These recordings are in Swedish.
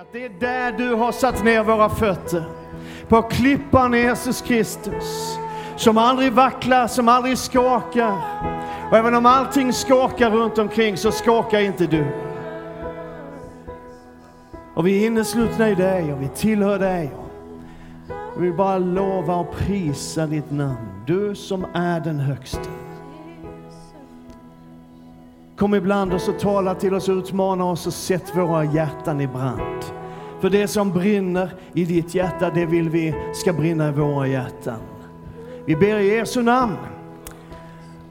Att det är där du har satt ner våra fötter. På klippan Jesus Kristus. Som aldrig vacklar, som aldrig skakar. Och även om allting skakar runt omkring så skakar inte du. Och vi är inneslutna i dig och vi tillhör dig. Och vi vill bara lova och prisa ditt namn. Du som är den högste. Kom ibland oss och tala till oss, utmana oss och sätt våra hjärtan i brand. För det som brinner i ditt hjärta, det vill vi ska brinna i våra hjärtan. Vi ber i Jesu namn.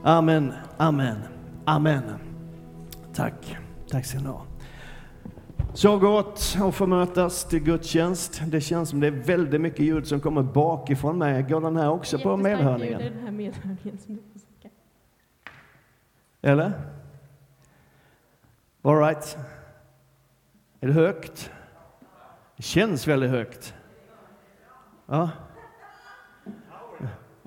Amen, amen, amen. Tack, tack ska ni ha. Så gott att få mötas till gudstjänst. Det känns som det är väldigt mycket ljud som kommer bakifrån mig. Går den här också på medhörningen? Det är den här medhörningen som du får söka. Eller? All right. Är det högt? Det känns väldigt högt. Ja.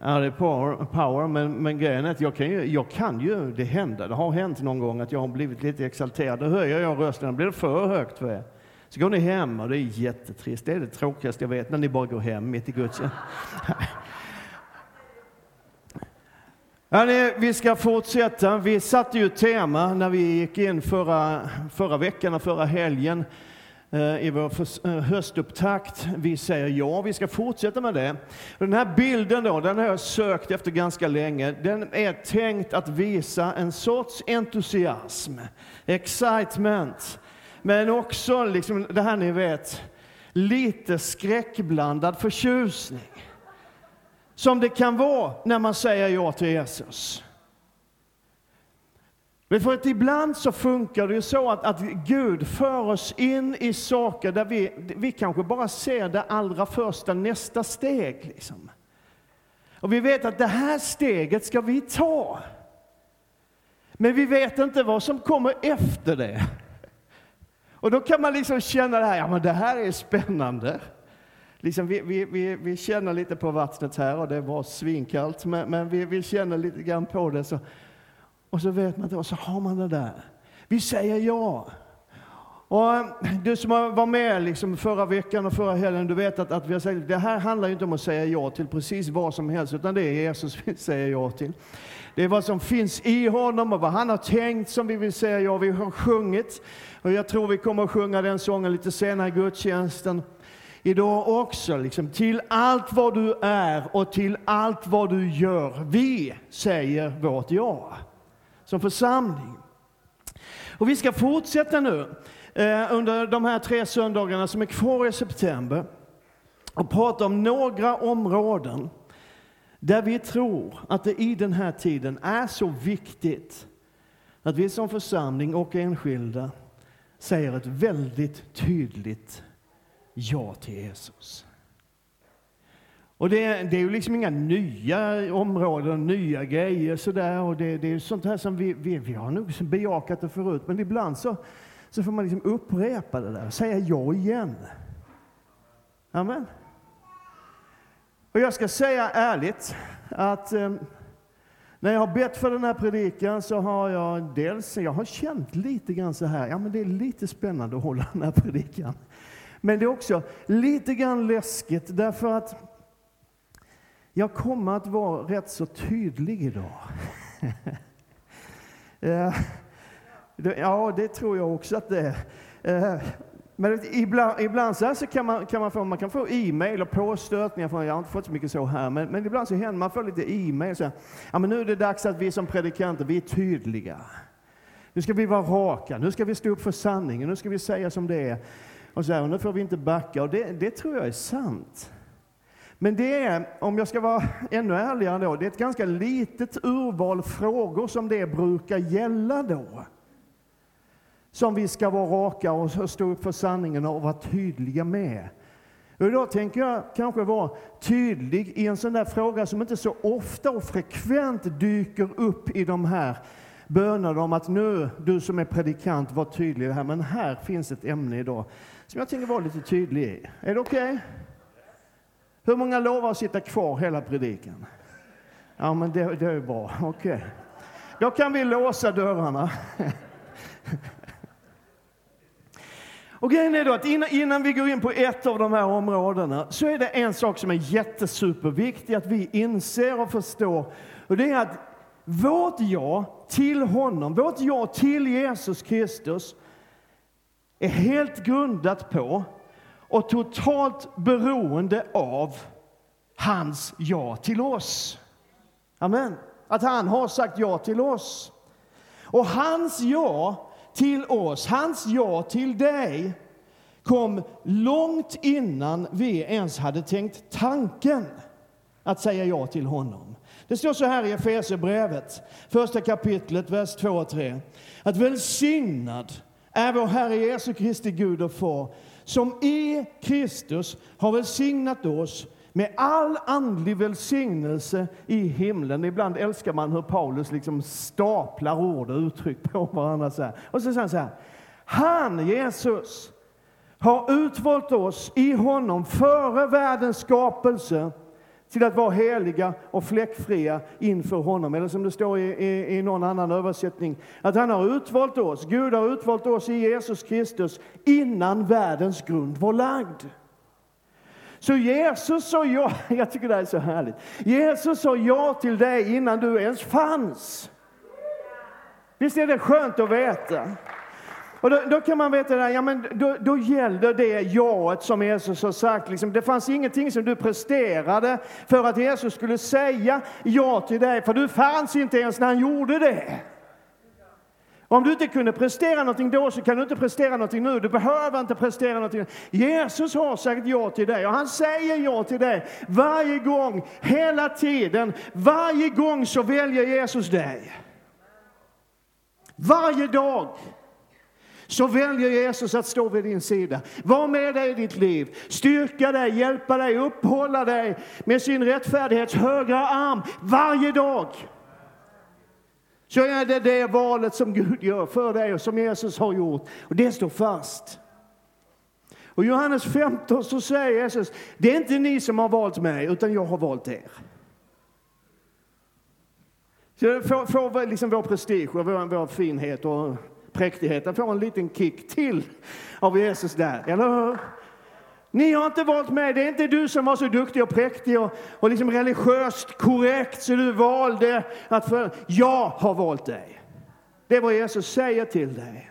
Ja, det är power, power men, men grejen är att jag kan, ju, jag kan ju, det händer, det har hänt någon gång att jag har blivit lite exalterad. Då höjer jag rösten, blir det för högt för er. Så går ni hem och det är jättetrist. Det är det tråkigaste jag vet, när ni bara går hem mitt i gudstjänsten. Hörrni, vi ska fortsätta. Vi satte ju tema när vi gick in förra, förra veckan och förra helgen eh, i vår eh, höstupptakt. Vi säger ja, vi ska fortsätta med det. Den här bilden då, den har jag sökt efter ganska länge. Den är tänkt att visa en sorts entusiasm, excitement, men också liksom det här ni vet, lite skräckblandad förtjusning. Som det kan vara när man säger ja till Jesus. För att ibland så funkar det ju så att, att Gud för oss in i saker där vi, vi kanske bara ser det allra första, nästa steg. Liksom. Och vi vet att det här steget ska vi ta. Men vi vet inte vad som kommer efter det. Och då kan man liksom känna det här, ja men det här är spännande. Liksom vi, vi, vi, vi känner lite på vattnet här och det var svinkallt, men, men vi, vi känner lite grann på det. Så, och så vet man inte, och så har man det där. Vi säger ja. Och eh, du som var med liksom förra veckan och förra helgen, du vet att, att vi har sagt det här handlar inte om att säga ja till precis vad som helst, utan det är Jesus vi säger ja till. Det är vad som finns i honom och vad han har tänkt som vi vill säga ja. Vi har sjungit och jag tror vi kommer att sjunga den sången lite senare i gudstjänsten idag också. Liksom, till allt vad du är och till allt vad du gör. Vi säger vårt ja som församling. Och vi ska fortsätta nu eh, under de här tre söndagarna som är kvar i september och prata om några områden där vi tror att det i den här tiden är så viktigt att vi som församling och enskilda säger ett väldigt tydligt ja till Jesus. Och det, är- det är ju liksom inga nya områden, nya grejer sådär. Och det, det är sånt här som vi, vi, vi har nog liksom bejakat det förut, men ibland så, så får man liksom upprepa det där, säga ja igen. Amen. Och jag ska säga ärligt att eh, när jag har bett för den här predikan så har jag dels, jag har känt lite grann så här, ja men det är lite spännande att hålla den här predikan. Men det är också lite grann läskigt därför att jag kommer att vara rätt så tydlig idag. Eh, ja, det tror jag också att det är. Eh, men ibland, ibland så, här så kan, man, kan man få, man kan få e-mail och påstötningar från, jag har inte fått så mycket så här, men, men ibland så händer man får lite e-mail så här, ja men nu är det dags att vi som predikanter, vi är tydliga. Nu ska vi vara raka, nu ska vi stå upp för sanningen, nu ska vi säga som det är. Och så här, och nu får vi inte backa, och det, det tror jag är sant. Men det är, om jag ska vara ännu ärligare då, det är ett ganska litet urval frågor som det brukar gälla då. Som vi ska vara raka och stå upp för sanningen och vara tydliga med. Och idag tänker jag kanske vara tydlig i en sån där fråga som inte så ofta och frekvent dyker upp i de här bönerna om att nu, du som är predikant, var tydlig här. Men här finns ett ämne idag som jag tänker vara lite tydlig i. Är det okej? Hur många lovar att sitta kvar hela predikan? Ja, men det, det är bra. Okej. Då kan vi låsa dörrarna. Och grejen är då att innan, innan vi går in på ett av de här områdena så är det en sak som är jättesuperviktig att vi inser och förstår. Och det är att vårt ja till honom, vårt ja till Jesus Kristus är helt grundat på och totalt beroende av hans ja till oss. Amen. Att han har sagt ja till oss. Och hans ja till oss, hans ja till dig kom långt innan vi ens hade tänkt tanken att säga ja till honom. Det står så här i Efesierbrevet, första kapitlet, vers 2 och 3. Att välsignad är vår Herre Jesu Kristi Gud och Far, som i Kristus har välsignat oss med all andlig välsignelse i himlen. Ibland älskar man hur Paulus liksom staplar ord och uttryck på varandra. Så här. Och så säger han så här. Han, Jesus, har utvalt oss i honom före världens skapelse till att vara heliga och fläckfria inför honom. Eller som det står i, i, i, någon annan översättning, att han har utvalt oss, Gud har utvalt oss i Jesus Kristus innan världens grund var lagd. Så Jesus sa ja, jag tycker det är så härligt. Jesus sa ja till dig innan du ens fanns. Visst är det skönt att veta? Och då, då, kan man veta det, ja, men då, då gäller det jaet som Jesus har sagt. Liksom, det fanns ingenting som du presterade för att Jesus skulle säga ja till dig, för du fanns inte ens när han gjorde det. Om du inte kunde prestera någonting då så kan du inte prestera någonting nu. Du behöver inte prestera någonting. Jesus har sagt ja till dig och han säger ja till dig varje gång, hela tiden. Varje gång så väljer Jesus dig. Varje dag så väljer Jesus att stå vid din sida. Var med dig i ditt liv, styrka dig, hjälpa dig, uppehålla dig med sin rättfärdighets högra arm varje dag. Så är det det valet som Gud gör för dig och som Jesus har gjort. Och det står fast. Och Johannes 15 så säger Jesus, det är inte ni som har valt mig, utan jag har valt er. Så får, får liksom vår prestige och vår, vår finhet och präktigheten får en liten kick till av Jesus där, eller hur? Ni har inte valt mig. Det är inte du som var så duktig och präktig och, och liksom religiöst korrekt så du valde att för... Jag har valt dig. Det är vad Jesus säger till dig.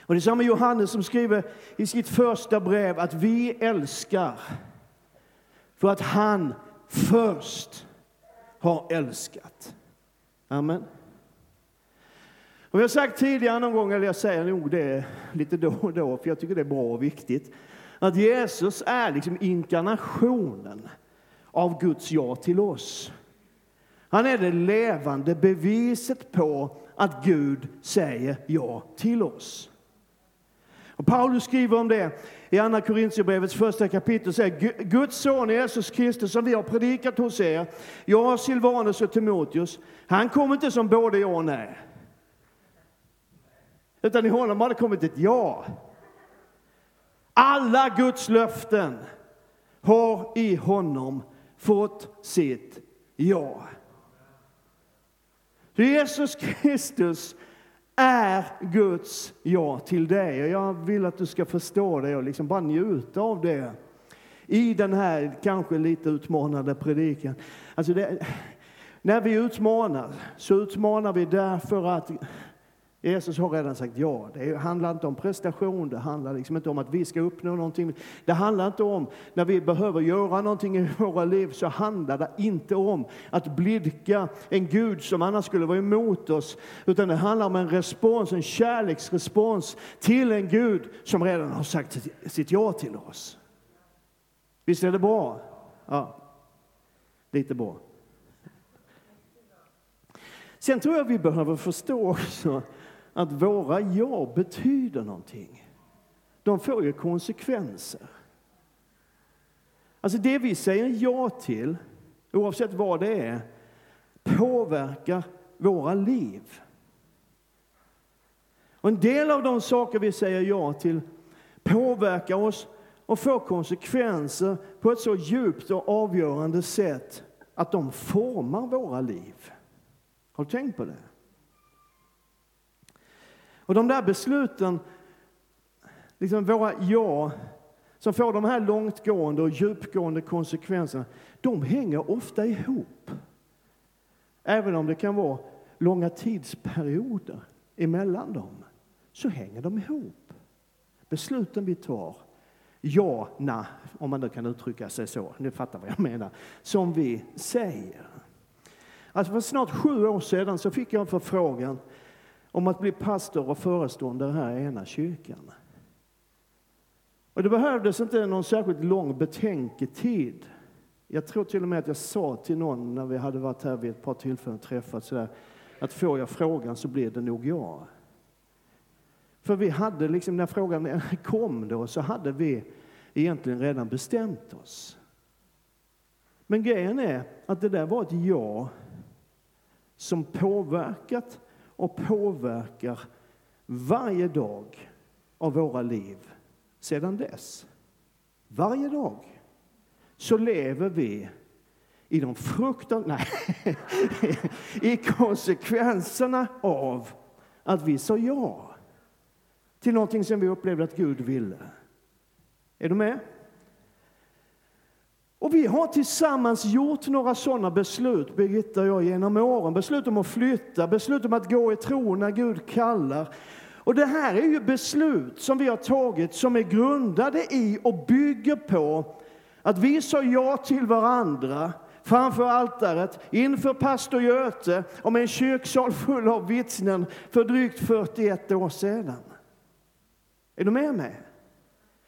Och det är samma Johannes som skriver i sitt första brev att vi älskar för att han först har älskat. Amen. Och jag har sagt tidigare någon gång, eller jag säger nog det lite då och då, för jag tycker det är bra och viktigt, att Jesus är liksom inkarnationen av Guds ja till oss. Han är det levande beviset på att Gud säger ja till oss. Och Paulus skriver om det i Andra Korintierbrevets första kapitel. Säger, Guds son Jesus Kristus som vi har predikat hos er, jag, Silvanus och Timoteus, han kom inte som både ja och nej. Utan i honom har det kommit ett ja. Alla Guds löften har i honom fått sitt ja. Jesus Kristus är Guds ja till dig. Och jag vill att du ska förstå det och liksom bara njuta av det i den här kanske lite utmanande predikan. Alltså det, när vi utmanar så utmanar vi därför att Jesus har redan sagt ja. Det handlar inte om prestation, det handlar liksom inte om att vi ska uppnå någonting. Det handlar inte om, när vi behöver göra någonting i våra liv, så handlar det inte om att blidka en Gud som annars skulle vara emot oss. Utan det handlar om en respons, en kärleksrespons till en Gud som redan har sagt sitt ja till oss. Visst är det bra? Ja, lite bra. Sen tror jag vi behöver förstå också att våra ja betyder någonting. De får ju konsekvenser. Alltså det vi säger ja till, oavsett vad det är, påverkar våra liv. Och en del av de saker vi säger ja till påverkar oss och får konsekvenser på ett så djupt och avgörande sätt att de formar våra liv. Har du tänkt på det? Och de där besluten liksom våra ja, som får de här långtgående och djupgående konsekvenserna, de hänger ofta ihop. Även om det kan vara långa tidsperioder emellan dem, så hänger de ihop. Besluten vi tar, ja, na, om man nu kan uttrycka sig så, nu fattar vad jag menar, som vi säger. Alltså för snart sju år sedan så fick jag en förfrågan om att bli pastor och föreståndare här i ena kyrkan. Och det behövdes inte någon särskilt lång betänketid. Jag tror till och med att jag sa till någon när vi hade varit här vid ett par tillfällen och träffats sådär, att får jag frågan så blir det nog jag. För vi hade liksom, när frågan kom då, så hade vi egentligen redan bestämt oss. Men grejen är att det där var ett ja som påverkat och påverkar varje dag av våra liv sedan dess. Varje dag så lever vi i de fruktan... Nej, i konsekvenserna av att vi sa ja till någonting som vi upplevde att Gud ville. Är du med? Och vi har tillsammans gjort några sådana beslut, Birgitta och jag, genom åren. Beslut om att flytta, beslut om att gå i tro när Gud kallar. Och det här är ju beslut som vi har tagit som är grundade i och bygger på att vi sa ja till varandra framför altaret inför pastor Göte och med en kyrksal full av vittnen för drygt 41 år sedan. Är du med mig?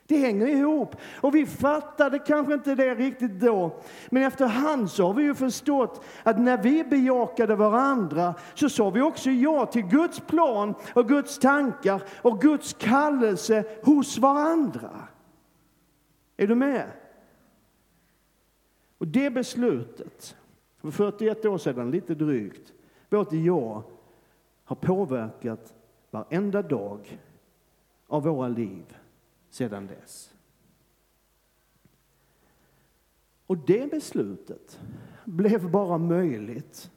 Det hänger ihop. Och vi fattade kanske inte det riktigt då. Men efterhand så har vi ju förstått att när vi bejakade varandra så sa vi också ja till Guds plan och Guds tankar och Guds kallelse hos varandra. Är du med? Och det beslutet, för 41 år sedan, lite drygt, vårt ja har påverkat varenda dag av våra liv sedan dess. Och det beslutet blev bara möjligt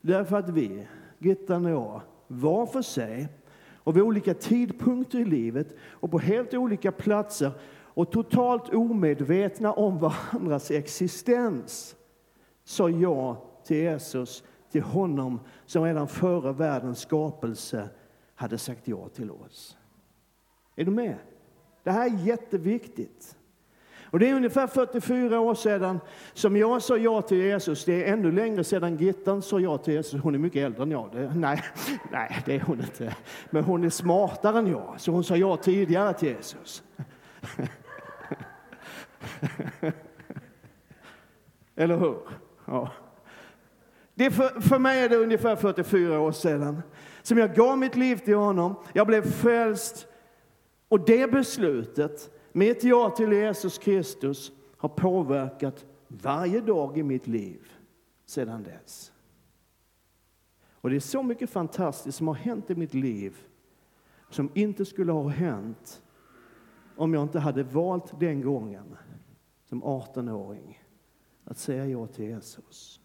därför att vi, Gittan och jag, var för sig och vid olika tidpunkter i livet och på helt olika platser och totalt omedvetna om varandras existens sa ja till Jesus, till honom som redan före världens skapelse hade sagt ja till oss. Är du med? Det här är jätteviktigt. Och det är ungefär 44 år sedan som jag sa ja till Jesus. Det är ännu längre sedan Gittan sa ja till Jesus. Hon är mycket äldre än jag. Det, nej, nej, det är hon inte. Men hon är smartare än jag, så hon sa ja tidigare till Jesus. Eller hur? Ja. Det för, för mig är det ungefär 44 år sedan som jag gav mitt liv till honom. Jag blev frälst och det beslutet, mitt ja till Jesus Kristus, har påverkat varje dag i mitt liv sedan dess. Och det är så mycket fantastiskt som har hänt i mitt liv som inte skulle ha hänt om jag inte hade valt den gången som 18-åring att säga ja till Jesus.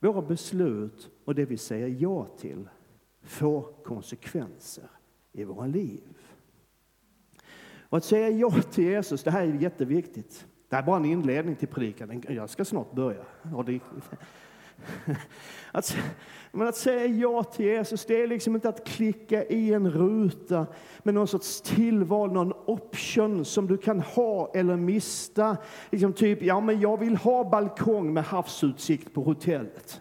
Våra beslut och det vi säger ja till får konsekvenser i våra liv. Och att säga ja till Jesus, det här är jätteviktigt. Det här är bara en inledning till predikan. Jag ska snart börja. Att, men att säga ja till Jesus, det är liksom inte att klicka i en ruta med någon sorts tillval, någon option som du kan ha eller mista. Liksom typ, ja men jag vill ha balkong med havsutsikt på hotellet.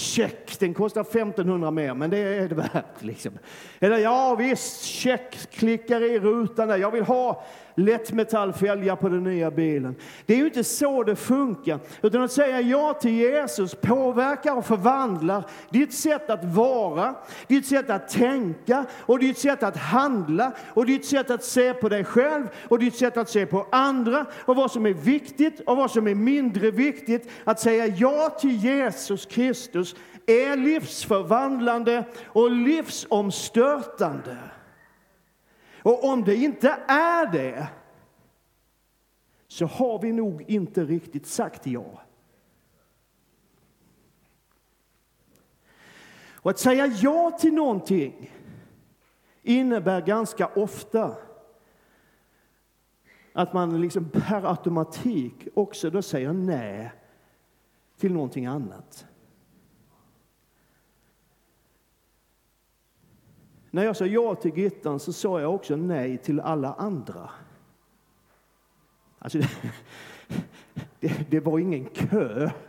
Check, den kostar 1500 mer, men det är det värt. Liksom. Eller ja visst, check, klickar i rutan där. Jag vill ha lättmetallfälgar på den nya bilen. Det är ju inte så det funkar. Utan att säga ja till Jesus påverkar och förvandlar ditt sätt att vara, ditt sätt att tänka och ditt sätt att handla och ditt sätt att se på dig själv och ditt sätt att se på andra och vad som är viktigt och vad som är mindre viktigt. Att säga ja till Jesus Kristus är livsförvandlande och livsomstörtande. Och om det inte är det så har vi nog inte riktigt sagt ja. Och att säga ja till någonting innebär ganska ofta att man liksom per automatik också då säger nej till någonting annat. När jag sa ja till Gittan så sa jag också nej till alla andra. Alltså, det, det var ingen kö.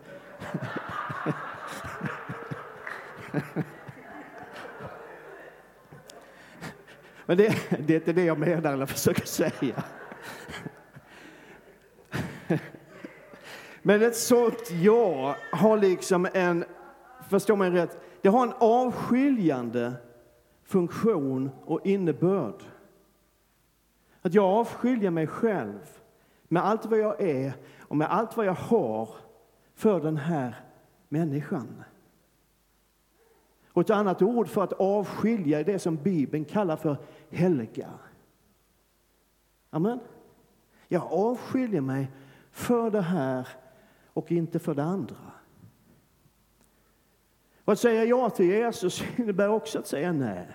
Men det, det är inte det jag menar eller försöker säga. Men ett sånt ja har liksom en, förstår mig rätt, det har en avskiljande funktion och innebörd. Att jag avskiljer mig själv med allt vad jag är och med allt vad jag har för den här människan. Och ett annat ord för att avskilja är det som Bibeln kallar för helga. Amen. Jag avskiljer mig för det här och inte för det andra. Och att säga ja till Jesus innebär också att säga nej.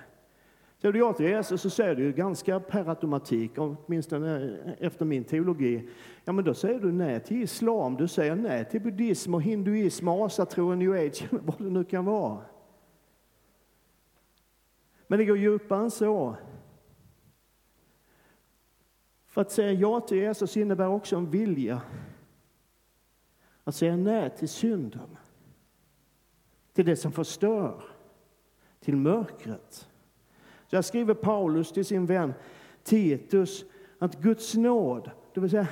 Säger du ja till Jesus så säger du ganska per automatik, åtminstone eh, efter min teologi, ja men då säger du nej till islam, du säger nej till buddhism och hinduism, asatro och new age, vad det nu kan vara. Men det går djupare än så. För att säga ja till Jesus innebär också en vilja att säga nej till synden, till det som förstör, till mörkret. Så här skriver Paulus till sin vän Titus att Guds nåd, det vill säga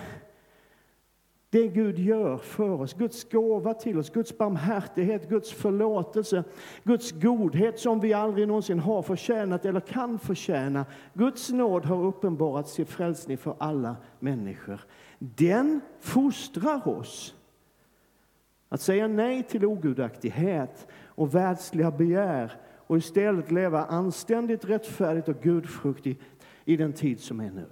det Gud gör för oss, Guds gåva till oss, Guds barmhärtighet, Guds förlåtelse, Guds godhet som vi aldrig någonsin har förtjänat eller kan förtjäna. Guds nåd har uppenbarats till frälsning för alla människor. Den fostrar oss att säga nej till ogudaktighet och världsliga begär och istället leva anständigt, rättfärdigt och gudfruktigt i den tid som är nu.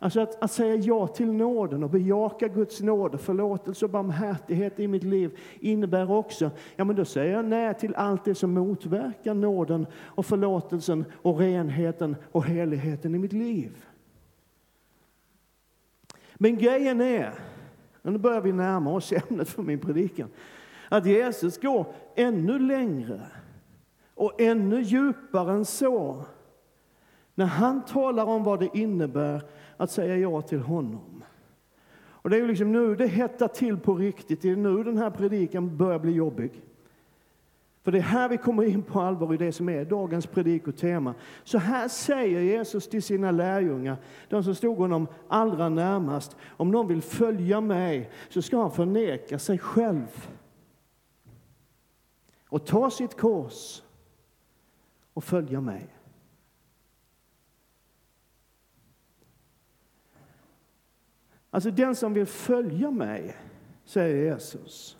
Alltså att, att, säga ja till nåden och bejaka Guds nåd, förlåtelse och barmhärtighet i mitt liv innebär också, ja men då säger jag nej till allt det som motverkar nåden och förlåtelsen och renheten och heligheten i mitt liv. Men grejen är, nu börjar vi närma oss ämnet för min predikan, att Jesus går ännu längre och ännu djupare än så när han talar om vad det innebär att säga ja till honom. Och det är ju liksom nu det hettar till på riktigt. Det är nu den här predikan börjar bli jobbig. För det är här vi kommer in på allvar i det som är dagens predikotema. Så här säger Jesus till sina lärjungar, de som stod honom allra närmast. Om någon vill följa mig så ska han förneka sig själv och ta sitt kors och följa mig. Alltså den som vill följa mig, säger Jesus.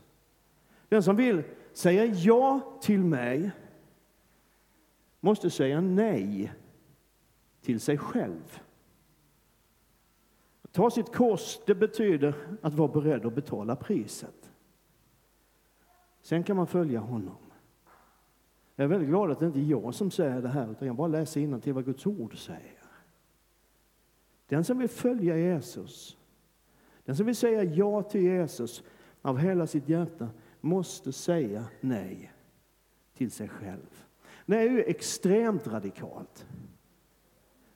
Den som vill säga ja till mig måste säga nej till sig själv. Att ta sitt kors, det betyder att vara beredd att betala priset. Sen kan man följa honom. Jag är väldigt glad att det inte är jag som säger det här, utan jag bara läser till vad Guds ord säger. Den som vill följa Jesus den som vill säga ja till Jesus av hela sitt hjärta måste säga nej till sig själv. Det är ju extremt radikalt.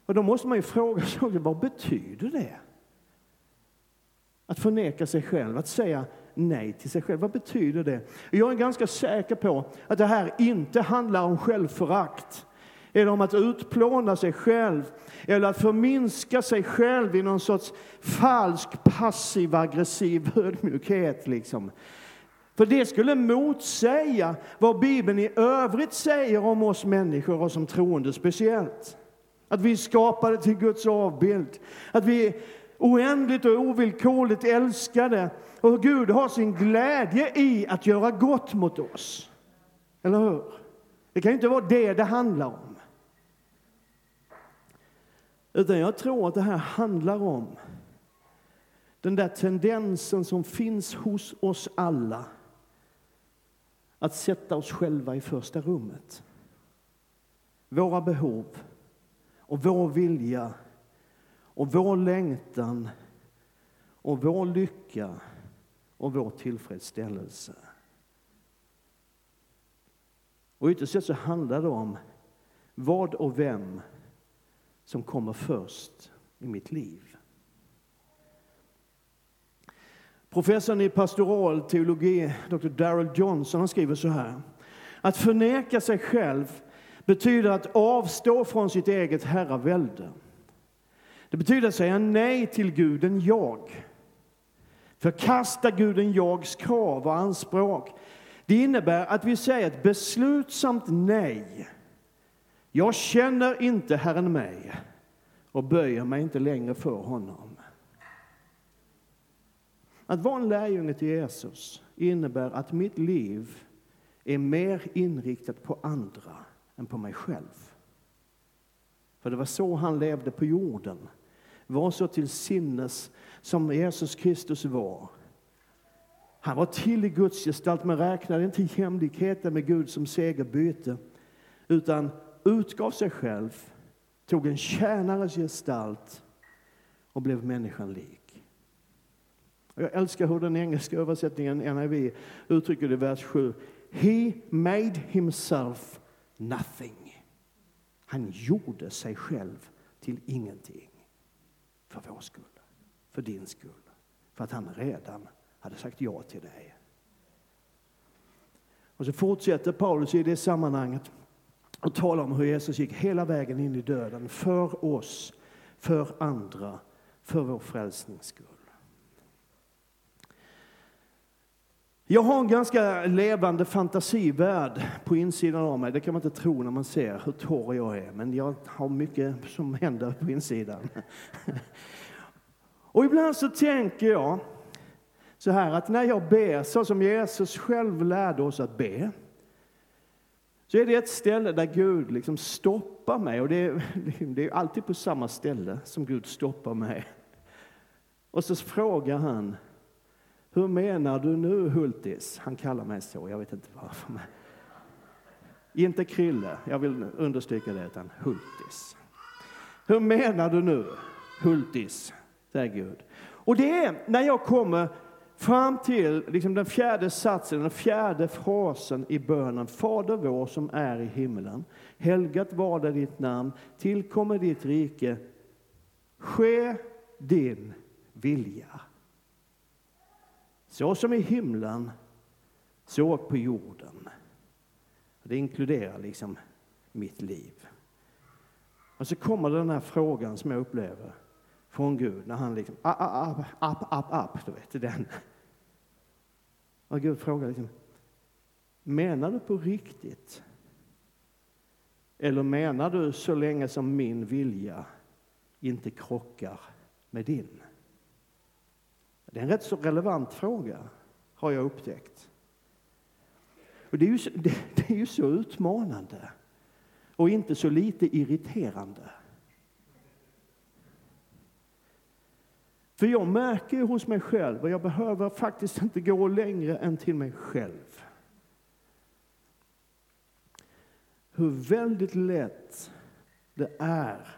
Och då måste man ju fråga sig, vad betyder det? Att förneka sig själv, att säga nej till sig själv. Vad betyder det? Jag är ganska säker på att det här inte handlar om självförakt eller om att utplåna sig själv eller att förminska sig själv i någon sorts falsk passiv aggressiv ödmjukhet. Liksom. För det skulle motsäga vad Bibeln i övrigt säger om oss människor och som troende speciellt. Att vi är skapade till Guds avbild, att vi oändligt och ovillkorligt älskade och Gud har sin glädje i att göra gott mot oss. Eller hur? Det kan ju inte vara det det handlar om. Utan jag tror att det här handlar om den där tendensen som finns hos oss alla att sätta oss själva i första rummet. våra behov och vår vilja och vår längtan och vår lycka och vår tillfredsställelse. Och ytterst sett så handlar det om vad och vem som kommer först i mitt liv. Professorn i pastoral teologi, Dr. Daryl Johnson, han skriver så här. Att förneka sig själv betyder att avstå från sitt eget herravälde. Det betyder att säga nej till guden jag. Förkasta guden jags krav och anspråk. Det innebär att vi säger ett beslutsamt nej. Jag känner inte Herren mig och böjer mig inte längre för honom. Att vara en lärjunge till Jesus innebär att mitt liv är mer inriktat på andra än på mig själv. För det var så han levde på jorden. Var så till sinnes som Jesus Kristus var. Han var till i Guds gestalt men räknade inte jämlikheten med Gud som segerbyte utan utgav sig själv, tog en tjänares gestalt och blev människan lik. Jag älskar hur den engelska översättningen, NIV, uttrycker det i vers 7. He made himself nothing. Han gjorde sig själv till ingenting för vår skull, för din skull, för att han redan hade sagt ja till dig. Och så fortsätter Paulus i det sammanhanget och talar om hur Jesus gick hela vägen in i döden för oss, för andra, för vår frälsnings skull. Jag har en ganska levande fantasivärld på insidan av mig. Det kan man inte tro när man ser hur torr jag är, men jag har mycket som händer på insidan. Och ibland så tänker jag så här att när jag ber så som Jesus själv lärde oss att be, så är det ett ställe där Gud liksom stoppar mig. Och det är, det är alltid på samma ställe som Gud stoppar mig. Och så frågar han, hur menar du nu Hultis? Han kallar mig så, jag vet inte varför. Men... Inte Krille, jag vill understryka det, utan Hultis. Hur menar du nu Hultis? Säger Gud. Och det är när jag kommer fram till liksom den fjärde satsen, den fjärde frasen i bönen. Fader vår som är i himmelen. Helgat varde ditt namn. Tillkommer ditt rike. Ske din vilja. Så som i himlen, så på jorden. Det inkluderar liksom mitt liv. Och så kommer den här frågan som jag upplever från Gud när han liksom, ah, ah, ah, app, app, app, app, app, du vet, den. Och Gud frågar liksom, menar du på riktigt? Eller menar du så länge som min vilja inte krockar med din? Det är en rätt så relevant fråga, har jag upptäckt. Och det, är ju, det, det är ju så utmanande och inte så lite irriterande. För jag märker ju hos mig själv, och jag behöver faktiskt inte gå längre än till mig själv. Hur väldigt lätt det är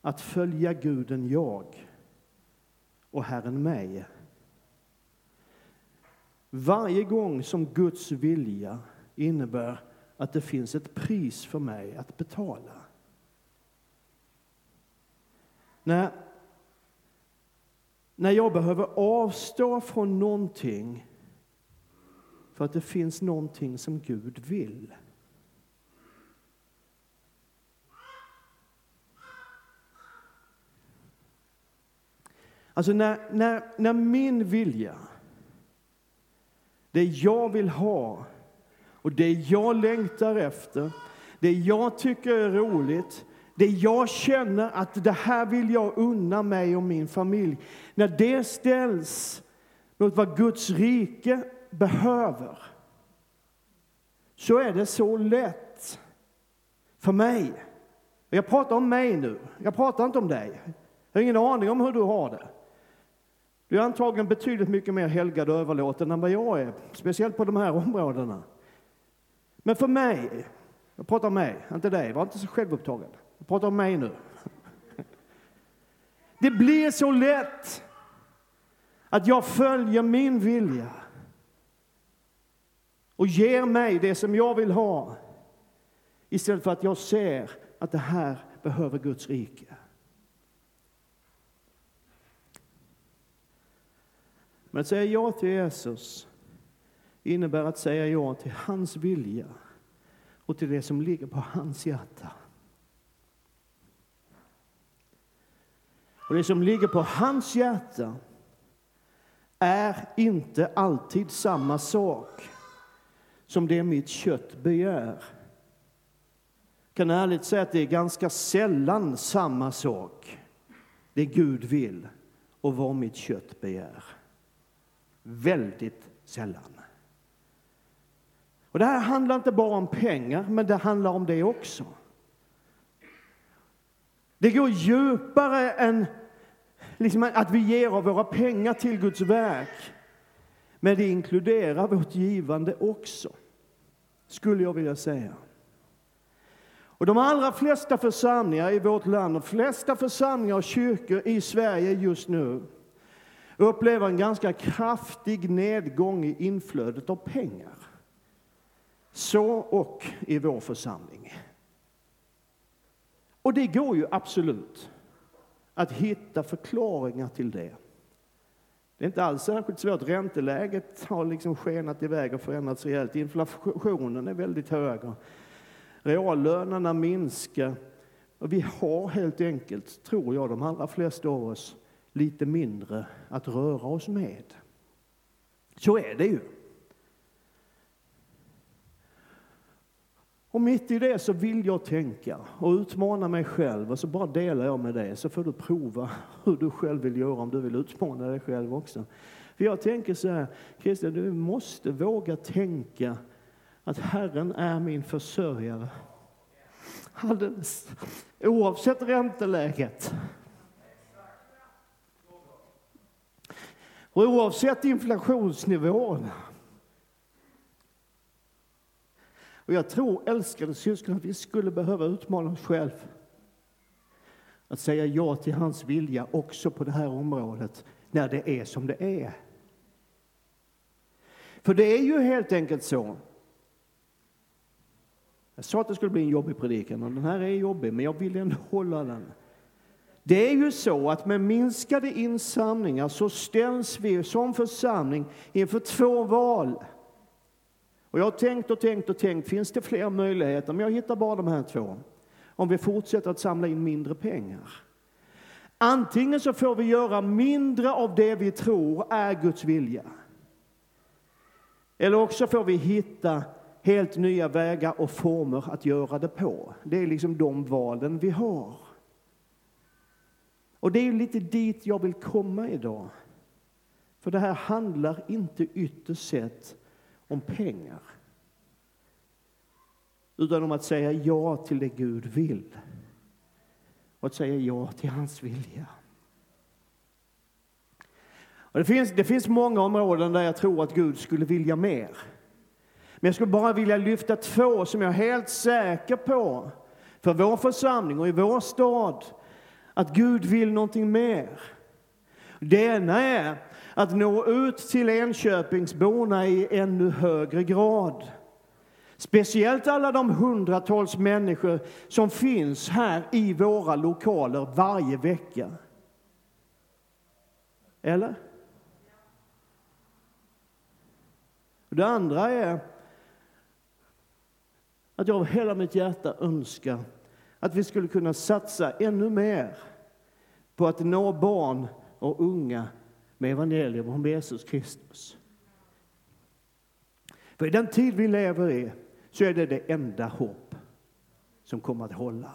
att följa guden jag och Herren mig. Varje gång som Guds vilja innebär att det finns ett pris för mig att betala. När när jag behöver avstå från någonting för att det finns någonting som Gud vill. Alltså när, när, när min vilja, det jag vill ha och det jag längtar efter, det jag tycker är roligt, det jag känner att det här vill jag unna mig och min familj. När det ställs mot vad Guds rike behöver så är det så lätt för mig. Jag pratar om mig nu, jag pratar inte om dig. Jag har ingen aning om hur du har det. Du är antagligen betydligt mycket mer helgad och överlåten än vad jag är, speciellt på de här områdena. Men för mig Jag pratar om mig, inte dig. Var inte så självupptagen. Jag pratar om mig nu. Det blir så lätt att jag följer min vilja och ger mig det som jag vill ha istället för att jag ser att det här behöver Guds rike. Men att säga ja till Jesus innebär att säga ja till hans vilja och till det som ligger på hans hjärta. Och det som ligger på hans hjärta är inte alltid samma sak som det mitt kött begär. Jag kan ärligt säga att det är ganska sällan samma sak, det Gud vill och vad mitt kött begär. Väldigt sällan. Och det här handlar inte bara om pengar, men det handlar om det också. Det går djupare än liksom att vi ger av våra pengar till Guds verk. Men det inkluderar vårt givande också, skulle jag vilja säga. Och de allra flesta församlingar i vårt land, de flesta församlingar och kyrkor i Sverige just nu upplever en ganska kraftig nedgång i inflödet av pengar. Så och i vår församling. Och det går ju absolut att hitta förklaringar till det. Det är inte alls särskilt svårt. Ränteläget har liksom skenat iväg och förändrats rejält. Inflationen är väldigt hög. Reallönerna minskar. Och vi har helt enkelt, tror jag, de allra flesta av oss lite mindre att röra oss med. Så är det ju. Och mitt i det så vill jag tänka och utmana mig själv och så bara delar jag med dig så får du prova hur du själv vill göra om du vill utmana dig själv också. För jag tänker så här, Christian, du måste våga tänka att Herren är min försörjare. Alldeles oavsett ränteläget. Och oavsett inflationsnivån. Och jag tror, älskade syskon, att vi skulle behöva utmana oss själva. Att säga ja till hans vilja också på det här området, när det är som det är. För det är ju helt enkelt så. Jag sa att det skulle bli en jobbig predikan och den här är jobbig, men jag vill ändå hålla den. Det är ju så att med minskade insamlingar så ställs vi som församling inför två val. Och jag har tänkt och tänkt och tänkt, finns det fler möjligheter? Men jag hittar bara de här två. Om vi fortsätter att samla in mindre pengar. Antingen så får vi göra mindre av det vi tror är Guds vilja. Eller också får vi hitta helt nya vägar och former att göra det på. Det är liksom de valen vi har. Och det är lite dit jag vill komma idag. För det här handlar inte ytterst sett om pengar. Utan om att säga ja till det Gud vill. Och att säga ja till hans vilja. Och det, finns, det finns många områden där jag tror att Gud skulle vilja mer. Men jag skulle bara vilja lyfta två som jag är helt säker på för vår församling och i vår stad att Gud vill någonting mer. Det ena är att nå ut till Enköpingsborna i ännu högre grad. Speciellt alla de hundratals människor som finns här i våra lokaler varje vecka. Eller? Det andra är att jag av hela mitt hjärta önskar att vi skulle kunna satsa ännu mer på att nå barn och unga med evangelium om Jesus Kristus. För i den tid vi lever i så är det det enda hopp som kommer att hålla.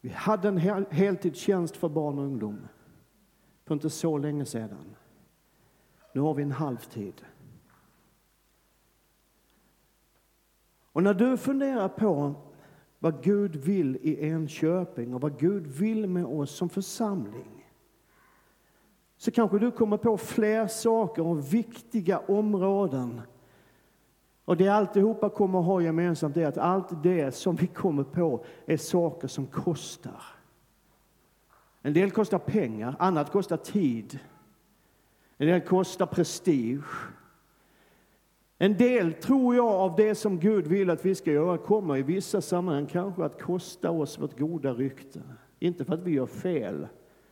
Vi hade en hel heltidstjänst för barn och ungdom för inte så länge sedan. Nu har vi en halvtid. Och när du funderar på vad Gud vill i Enköping och vad Gud vill med oss som församling så kanske du kommer på fler saker och viktiga områden. Och det alltihopa kommer att ha gemensamt är att allt det som vi kommer på är saker som kostar. En del kostar pengar, annat kostar tid. En del kostar prestige. En del, tror jag, av det som Gud vill att vi ska göra kommer i vissa sammanhang kanske att kosta oss vårt goda rykte. Inte för att vi gör fel,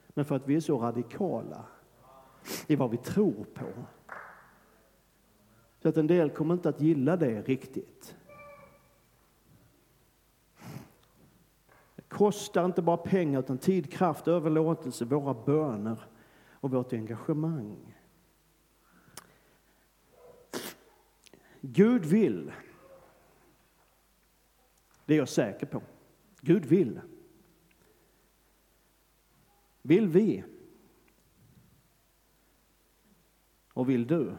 men för att vi är så radikala i vad vi tror på. Så att en del kommer inte att gilla det riktigt. Det kostar inte bara pengar utan tid, kraft, överlåtelse, våra böner och vårt engagemang. Gud vill. Det är jag säker på. Gud vill. Vill vi? Och vill du?